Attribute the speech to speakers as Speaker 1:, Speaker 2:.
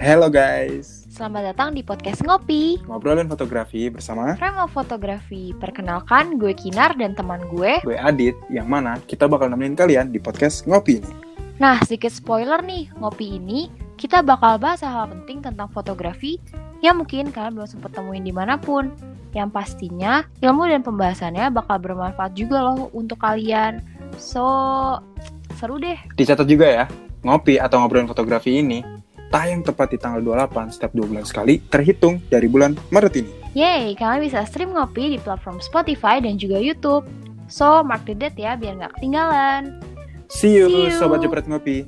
Speaker 1: Hello guys,
Speaker 2: Selamat datang di podcast Ngopi.
Speaker 1: Ngobrolin fotografi bersama
Speaker 2: Rema Fotografi. Perkenalkan, gue Kinar dan teman gue.
Speaker 1: gue Adit, yang mana kita bakal nemenin kalian di podcast Ngopi ini.
Speaker 2: Nah, sedikit spoiler nih, Ngopi ini kita bakal bahas hal penting tentang fotografi yang mungkin kalian belum sempat temuin di mana pun. Yang pastinya ilmu dan pembahasannya bakal bermanfaat juga loh untuk kalian. So, seru deh.
Speaker 1: Dicatat juga ya, Ngopi atau ngobrolin fotografi ini tayang tepat di tanggal 28 setiap dua bulan sekali terhitung dari bulan Maret ini.
Speaker 2: Yeay, kalian bisa stream Ngopi di platform Spotify dan juga Youtube So, mark the date ya biar nggak ketinggalan
Speaker 1: See you,
Speaker 2: See you.
Speaker 1: Sobat Jepret Ngopi.